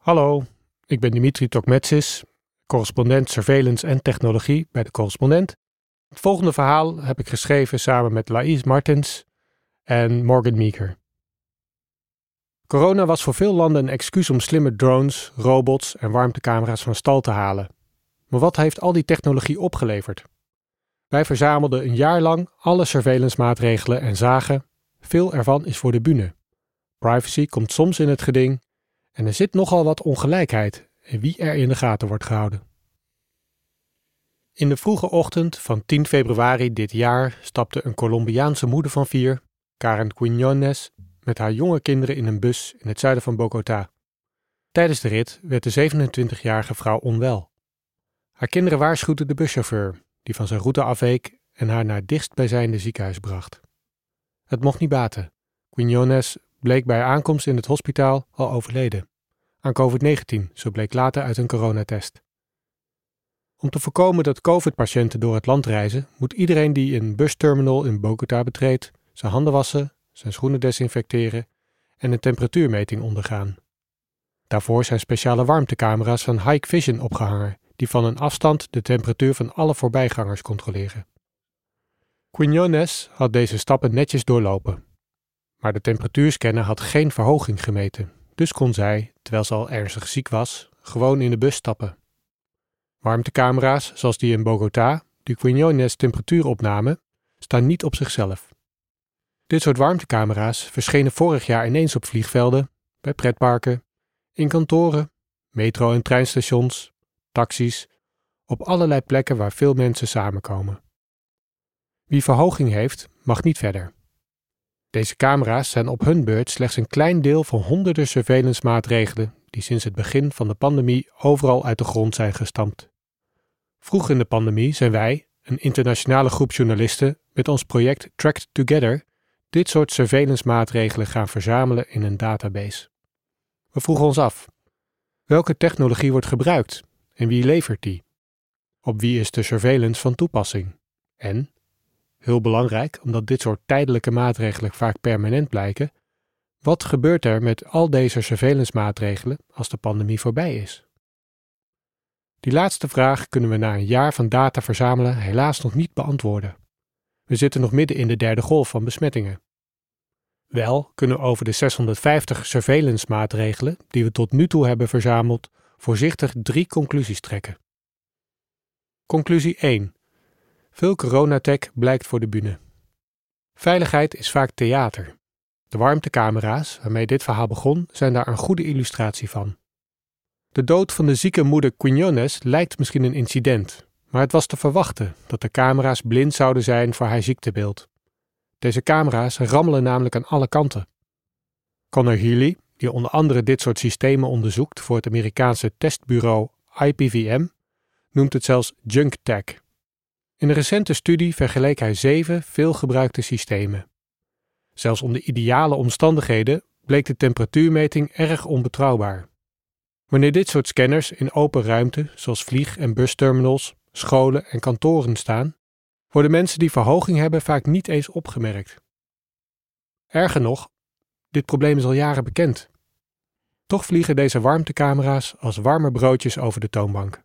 Hallo, ik ben Dimitri Tokmetsis, correspondent surveillance en technologie bij de correspondent. Het volgende verhaal heb ik geschreven samen met Laïs Martens en Morgan Meeker. Corona was voor veel landen een excuus om slimme drones, robots en warmtecamera's van stal te halen. Maar wat heeft al die technologie opgeleverd? Wij verzamelden een jaar lang alle surveillance maatregelen en zagen, veel ervan is voor de bühne. Privacy komt soms in het geding en er zit nogal wat ongelijkheid in wie er in de gaten wordt gehouden. In de vroege ochtend van 10 februari dit jaar stapte een Colombiaanse moeder van vier, Karen Quiñones, met haar jonge kinderen in een bus in het zuiden van Bogota. Tijdens de rit werd de 27-jarige vrouw onwel. Haar kinderen waarschuwden de buschauffeur, die van zijn route afweek en haar naar dichtstbijzijnde ziekenhuis bracht. Het mocht niet baten. Quiñones bleek bij aankomst in het hospitaal al overleden. Aan COVID-19, zo bleek later uit een coronatest. Om te voorkomen dat COVID-patiënten door het land reizen, moet iedereen die een busterminal in Bogota betreedt, zijn handen wassen, zijn schoenen desinfecteren en een temperatuurmeting ondergaan. Daarvoor zijn speciale warmtecamera's van Hike Vision opgehangen, die van een afstand de temperatuur van alle voorbijgangers controleren. Quiñones had deze stappen netjes doorlopen. Maar de temperatuurscanner had geen verhoging gemeten, dus kon zij, terwijl ze al ernstig ziek was, gewoon in de bus stappen. Warmtecamera's, zoals die in Bogota, die Quiñones temperatuur opnamen, staan niet op zichzelf. Dit soort warmtecamera's verschenen vorig jaar ineens op vliegvelden, bij pretparken, in kantoren, metro- en treinstations, taxis, op allerlei plekken waar veel mensen samenkomen. Wie verhoging heeft, mag niet verder. Deze camera's zijn op hun beurt slechts een klein deel van honderden surveillance maatregelen die sinds het begin van de pandemie overal uit de grond zijn gestampt. Vroeg in de pandemie zijn wij, een internationale groep journalisten, met ons project Tracked Together dit soort surveillance maatregelen gaan verzamelen in een database. We vroegen ons af: welke technologie wordt gebruikt en wie levert die? Op wie is de surveillance van toepassing? En heel belangrijk, omdat dit soort tijdelijke maatregelen vaak permanent blijken, wat gebeurt er met al deze surveillance maatregelen als de pandemie voorbij is? Die laatste vraag kunnen we na een jaar van data verzamelen helaas nog niet beantwoorden. We zitten nog midden in de derde golf van besmettingen. Wel kunnen over de 650 surveillance maatregelen die we tot nu toe hebben verzameld voorzichtig drie conclusies trekken. Conclusie 1. Veel coronatech blijkt voor de bühne. Veiligheid is vaak theater. De warmtecamera's, waarmee dit verhaal begon, zijn daar een goede illustratie van. De dood van de zieke moeder Quiñones lijkt misschien een incident, maar het was te verwachten dat de camera's blind zouden zijn voor haar ziektebeeld. Deze camera's rammelen namelijk aan alle kanten. Connor Healy, die onder andere dit soort systemen onderzoekt voor het Amerikaanse testbureau IPVM, noemt het zelfs junk tech. In een recente studie vergeleek hij zeven veelgebruikte systemen. Zelfs onder ideale omstandigheden bleek de temperatuurmeting erg onbetrouwbaar. Wanneer dit soort scanners in open ruimte, zoals vlieg- en busterminals, scholen en kantoren staan, worden mensen die verhoging hebben vaak niet eens opgemerkt. Erger nog, dit probleem is al jaren bekend. Toch vliegen deze warmtecamera's als warme broodjes over de toonbank.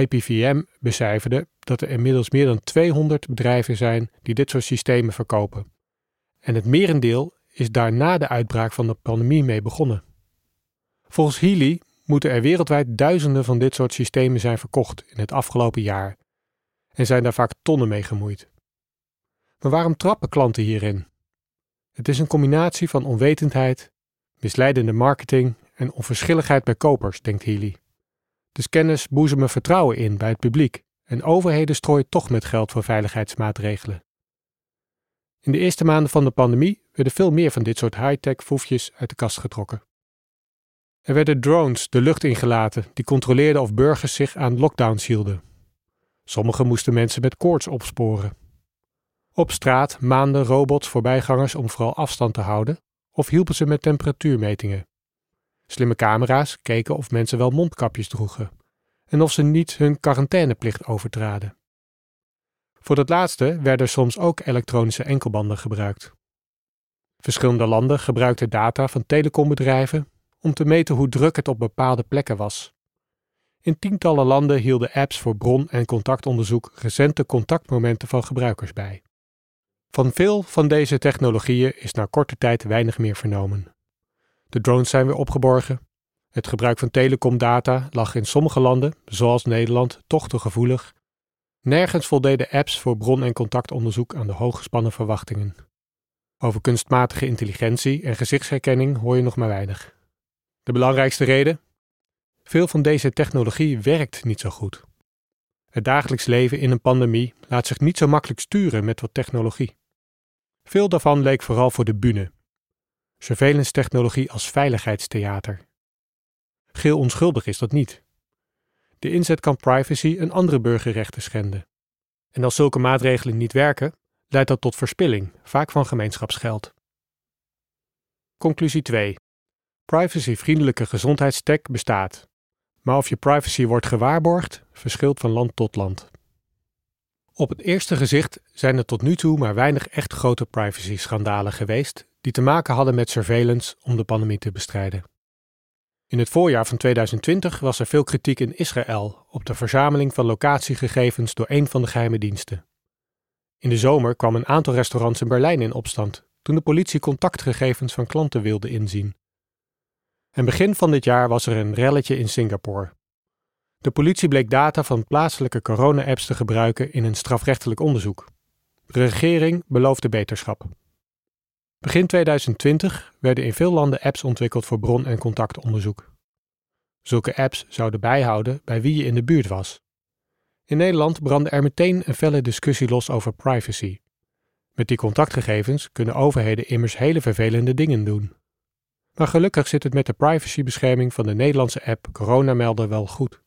IPVM becijferde dat er inmiddels meer dan 200 bedrijven zijn die dit soort systemen verkopen. En het merendeel is daar na de uitbraak van de pandemie mee begonnen. Volgens Healy moeten er wereldwijd duizenden van dit soort systemen zijn verkocht in het afgelopen jaar en zijn daar vaak tonnen mee gemoeid. Maar waarom trappen klanten hierin? Het is een combinatie van onwetendheid, misleidende marketing en onverschilligheid bij kopers, denkt Healy. De scanners boezemen vertrouwen in bij het publiek en overheden strooien toch met geld voor veiligheidsmaatregelen. In de eerste maanden van de pandemie werden veel meer van dit soort high-tech foefjes uit de kast getrokken. Er werden drones de lucht ingelaten die controleerden of burgers zich aan lockdowns hielden. Sommigen moesten mensen met koorts opsporen. Op straat maanden robots voorbijgangers om vooral afstand te houden of hielpen ze met temperatuurmetingen. Slimme camera's keken of mensen wel mondkapjes droegen en of ze niet hun quarantaineplicht overtraden. Voor dat laatste werden soms ook elektronische enkelbanden gebruikt. Verschillende landen gebruikten data van telecombedrijven om te meten hoe druk het op bepaalde plekken was. In tientallen landen hielden apps voor bron- en contactonderzoek recente contactmomenten van gebruikers bij. Van veel van deze technologieën is na korte tijd weinig meer vernomen. De drones zijn weer opgeborgen. Het gebruik van telecomdata lag in sommige landen, zoals Nederland, toch te gevoelig. Nergens voldeden apps voor bron- en contactonderzoek aan de hooggespannen verwachtingen. Over kunstmatige intelligentie en gezichtsherkenning hoor je nog maar weinig. De belangrijkste reden? Veel van deze technologie werkt niet zo goed. Het dagelijks leven in een pandemie laat zich niet zo makkelijk sturen met wat technologie. Veel daarvan leek vooral voor de bühne. Surveillance technologie als veiligheidstheater. Geel onschuldig is dat niet. De inzet kan privacy en andere burgerrechten schenden. En als zulke maatregelen niet werken, leidt dat tot verspilling, vaak van gemeenschapsgeld. Conclusie 2. Privacyvriendelijke gezondheidstech bestaat, maar of je privacy wordt gewaarborgd, verschilt van land tot land. Op het eerste gezicht zijn er tot nu toe maar weinig echt grote privacy-schandalen geweest die te maken hadden met surveillance om de pandemie te bestrijden. In het voorjaar van 2020 was er veel kritiek in Israël op de verzameling van locatiegegevens door een van de geheime diensten. In de zomer kwam een aantal restaurants in Berlijn in opstand toen de politie contactgegevens van klanten wilde inzien. En begin van dit jaar was er een relletje in Singapore. De politie bleek data van plaatselijke corona-apps te gebruiken in een strafrechtelijk onderzoek. De regering beloofde beterschap. Begin 2020 werden in veel landen apps ontwikkeld voor bron- en contactonderzoek. Zulke apps zouden bijhouden bij wie je in de buurt was. In Nederland brandde er meteen een felle discussie los over privacy. Met die contactgegevens kunnen overheden immers hele vervelende dingen doen. Maar gelukkig zit het met de privacybescherming van de Nederlandse app Coronamelder wel goed.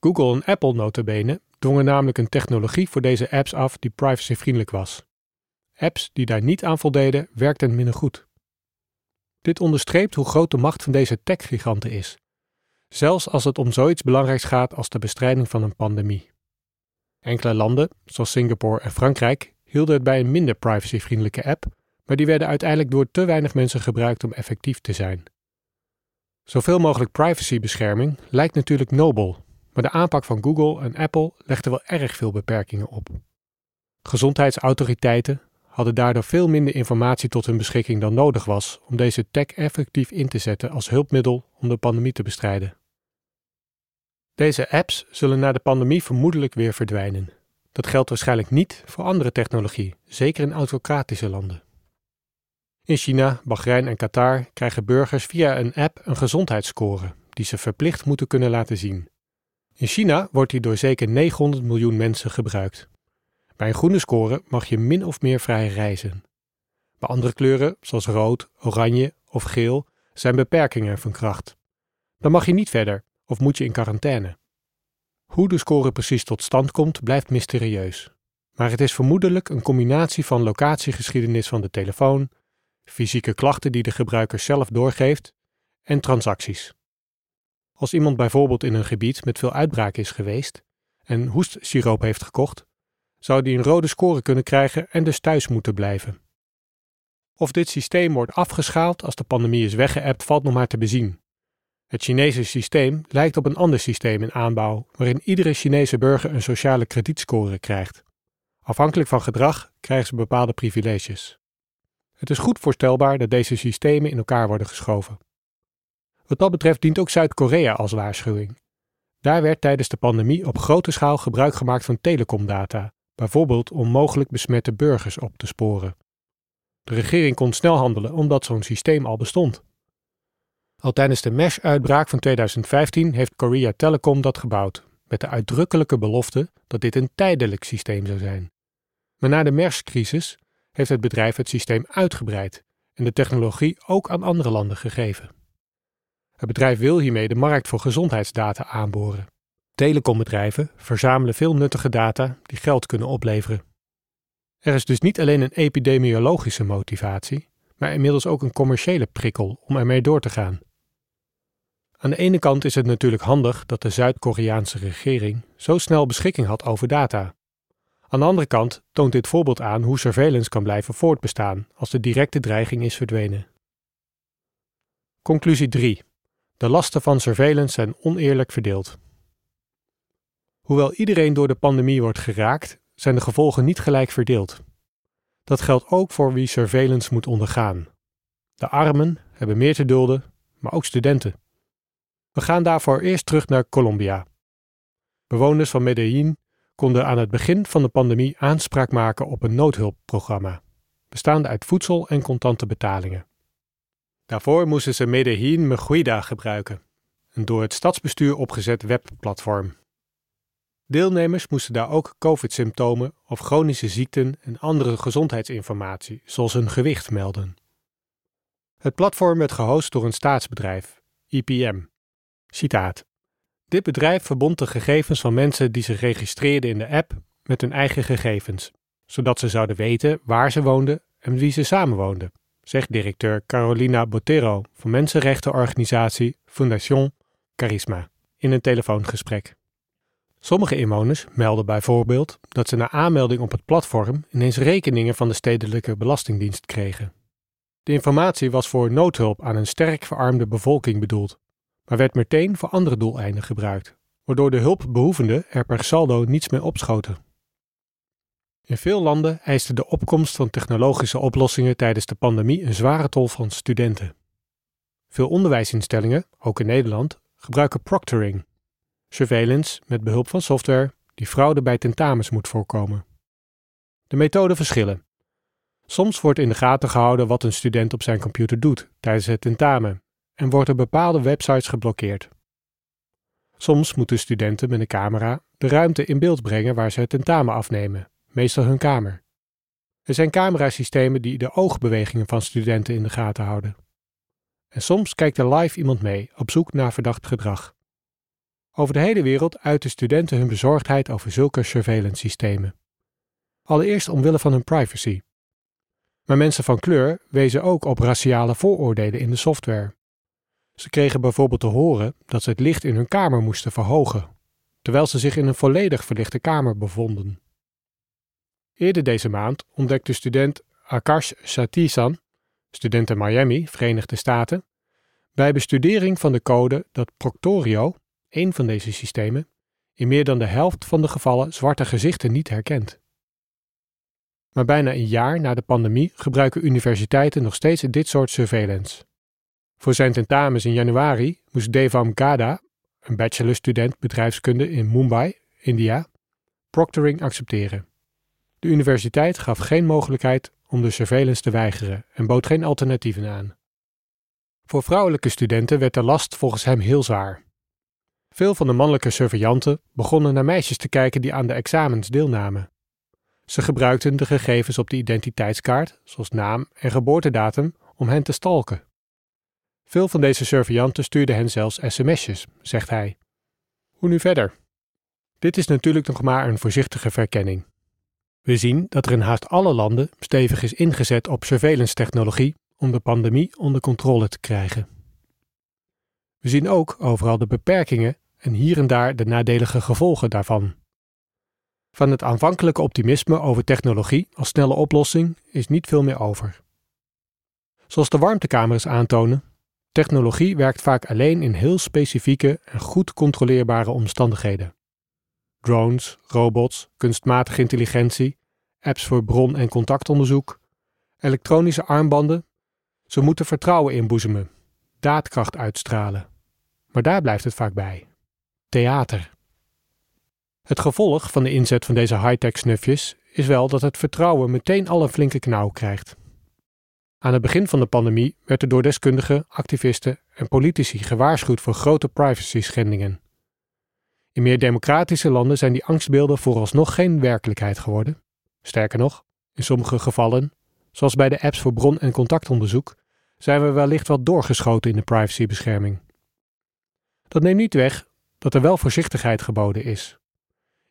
Google en Apple notabene dwongen namelijk een technologie voor deze apps af die privacyvriendelijk was. Apps die daar niet aan voldeden, werkten minder goed. Dit onderstreept hoe groot de macht van deze techgiganten is, zelfs als het om zoiets belangrijks gaat als de bestrijding van een pandemie. Enkele landen, zoals Singapore en Frankrijk, hielden het bij een minder privacyvriendelijke app, maar die werden uiteindelijk door te weinig mensen gebruikt om effectief te zijn. Zoveel mogelijk privacybescherming lijkt natuurlijk nobel, maar de aanpak van Google en Apple legde wel erg veel beperkingen op. Gezondheidsautoriteiten hadden daardoor veel minder informatie tot hun beschikking dan nodig was om deze tech effectief in te zetten als hulpmiddel om de pandemie te bestrijden. Deze apps zullen na de pandemie vermoedelijk weer verdwijnen. Dat geldt waarschijnlijk niet voor andere technologie, zeker in autocratische landen. In China, Bahrein en Qatar krijgen burgers via een app een gezondheidsscore die ze verplicht moeten kunnen laten zien. In China wordt die door zeker 900 miljoen mensen gebruikt. Bij een groene score mag je min of meer vrij reizen. Bij andere kleuren, zoals rood, oranje of geel, zijn beperkingen van kracht. Dan mag je niet verder of moet je in quarantaine. Hoe de score precies tot stand komt, blijft mysterieus. Maar het is vermoedelijk een combinatie van locatiegeschiedenis van de telefoon, fysieke klachten die de gebruiker zelf doorgeeft en transacties. Als iemand bijvoorbeeld in een gebied met veel uitbraak is geweest en hoestsiroop heeft gekocht, zou die een rode score kunnen krijgen en dus thuis moeten blijven. Of dit systeem wordt afgeschaald als de pandemie is weggeëpt, valt nog maar te bezien. Het Chinese systeem lijkt op een ander systeem in aanbouw, waarin iedere Chinese burger een sociale kredietscore krijgt. Afhankelijk van gedrag krijgen ze bepaalde privileges. Het is goed voorstelbaar dat deze systemen in elkaar worden geschoven. Wat dat betreft dient ook Zuid-Korea als waarschuwing. Daar werd tijdens de pandemie op grote schaal gebruik gemaakt van telecomdata, bijvoorbeeld om mogelijk besmette burgers op te sporen. De regering kon snel handelen omdat zo'n systeem al bestond. Al tijdens de MERS-uitbraak van 2015 heeft Korea Telecom dat gebouwd, met de uitdrukkelijke belofte dat dit een tijdelijk systeem zou zijn. Maar na de MERS-crisis heeft het bedrijf het systeem uitgebreid en de technologie ook aan andere landen gegeven. Het bedrijf wil hiermee de markt voor gezondheidsdata aanboren. Telecombedrijven verzamelen veel nuttige data die geld kunnen opleveren. Er is dus niet alleen een epidemiologische motivatie, maar inmiddels ook een commerciële prikkel om ermee door te gaan. Aan de ene kant is het natuurlijk handig dat de Zuid-Koreaanse regering zo snel beschikking had over data. Aan de andere kant toont dit voorbeeld aan hoe surveillance kan blijven voortbestaan als de directe dreiging is verdwenen. Conclusie 3. De lasten van surveillance zijn oneerlijk verdeeld. Hoewel iedereen door de pandemie wordt geraakt, zijn de gevolgen niet gelijk verdeeld. Dat geldt ook voor wie surveillance moet ondergaan. De armen hebben meer te dulden, maar ook studenten. We gaan daarvoor eerst terug naar Colombia. Bewoners van Medellin konden aan het begin van de pandemie aanspraak maken op een noodhulpprogramma, bestaande uit voedsel en contante betalingen. Daarvoor moesten ze Medellin Meguida gebruiken, een door het stadsbestuur opgezet webplatform. Deelnemers moesten daar ook COVID-symptomen of chronische ziekten en andere gezondheidsinformatie, zoals hun gewicht, melden. Het platform werd gehost door een staatsbedrijf, IPM. Citaat. Dit bedrijf verbond de gegevens van mensen die zich registreerden in de app met hun eigen gegevens, zodat ze zouden weten waar ze woonden en wie ze samenwoonden, zegt directeur Carolina Botero van mensenrechtenorganisatie Fondation Charisma in een telefoongesprek. Sommige inwoners melden bijvoorbeeld dat ze na aanmelding op het platform ineens rekeningen van de stedelijke belastingdienst kregen. De informatie was voor noodhulp aan een sterk verarmde bevolking bedoeld, maar werd meteen voor andere doeleinden gebruikt, waardoor de hulpbehoevenden er per saldo niets mee opschoten. In veel landen eiste de opkomst van technologische oplossingen tijdens de pandemie een zware tol van studenten. Veel onderwijsinstellingen, ook in Nederland, gebruiken proctoring, surveillance met behulp van software die fraude bij tentamens moet voorkomen. De methoden verschillen. Soms wordt in de gaten gehouden wat een student op zijn computer doet tijdens het tentamen en worden bepaalde websites geblokkeerd. Soms moeten studenten met een camera de ruimte in beeld brengen waar ze het tentamen afnemen, meestal hun kamer. Er zijn camerasystemen die de oogbewegingen van studenten in de gaten houden. En soms kijkt er live iemand mee op zoek naar verdacht gedrag. Over de hele wereld uiten studenten hun bezorgdheid over zulke surveillance systemen. Allereerst omwille van hun privacy. Maar mensen van kleur wezen ook op raciale vooroordelen in de software. Ze kregen bijvoorbeeld te horen dat ze het licht in hun kamer moesten verhogen, terwijl ze zich in een volledig verlichte kamer bevonden. Eerder deze maand ontdekte student Akash Satisan, student in Miami, Verenigde Staten, bij bestudering van de code dat Proctorio, een van deze systemen, in meer dan de helft van de gevallen zwarte gezichten niet herkent. Maar bijna een jaar na de pandemie gebruiken universiteiten nog steeds dit soort surveillance. Voor zijn tentamens in januari moest Devam Gada, een bachelorstudent bedrijfskunde in Mumbai, India, proctoring accepteren. De universiteit gaf geen mogelijkheid om de surveillance te weigeren en bood geen alternatieven aan. Voor vrouwelijke studenten werd de last volgens hem heel zwaar. Veel van de mannelijke surveillanten begonnen naar meisjes te kijken die aan de examens deelnamen. Ze gebruikten de gegevens op de identiteitskaart, zoals naam en geboortedatum, om hen te stalken. Veel van deze surveillanten stuurden hen zelfs sms'jes, zegt hij. Hoe nu verder? Dit is natuurlijk nog maar een voorzichtige verkenning. We zien dat er in haast alle landen stevig is ingezet op surveillance technologie om de pandemie onder controle te krijgen. We zien ook overal de beperkingen en hier en daar de nadelige gevolgen daarvan. Van het aanvankelijke optimisme over technologie als snelle oplossing is niet veel meer over. Zoals de warmtekamers aantonen, technologie werkt vaak alleen in heel specifieke en goed controleerbare omstandigheden. Drones, robots, kunstmatige intelligentie, apps voor bron- en contactonderzoek, elektronische armbanden, ze moeten vertrouwen inboezemen, daadkracht uitstralen. Maar daar blijft het vaak bij. Theater. Het gevolg van de inzet van deze high-tech snufjes is wel dat het vertrouwen meteen al een flinke knauw krijgt. Aan het begin van de pandemie werd er door deskundigen, activisten en politici gewaarschuwd voor grote privacy-schendingen. In meer democratische landen zijn die angstbeelden vooralsnog geen werkelijkheid geworden. Sterker nog, in sommige gevallen, zoals bij de apps voor bron- en contactonderzoek, zijn we wellicht wat doorgeschoten in de privacybescherming. Dat neemt niet weg dat er wel voorzichtigheid geboden is.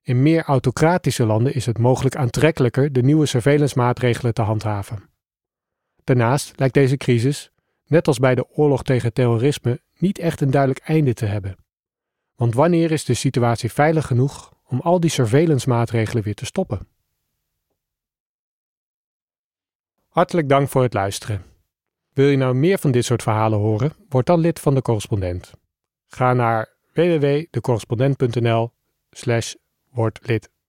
In meer autocratische landen is het mogelijk aantrekkelijker de nieuwe surveillance-maatregelen te handhaven. Daarnaast lijkt deze crisis, net als bij de oorlog tegen terrorisme, niet echt een duidelijk einde te hebben. Want wanneer is de situatie veilig genoeg om al die surveillance-maatregelen weer te stoppen? Hartelijk dank voor het luisteren. Wil je nou meer van dit soort verhalen horen? Word dan lid van de correspondent. Ga naar www.decorrespondent.nl slash wordlid.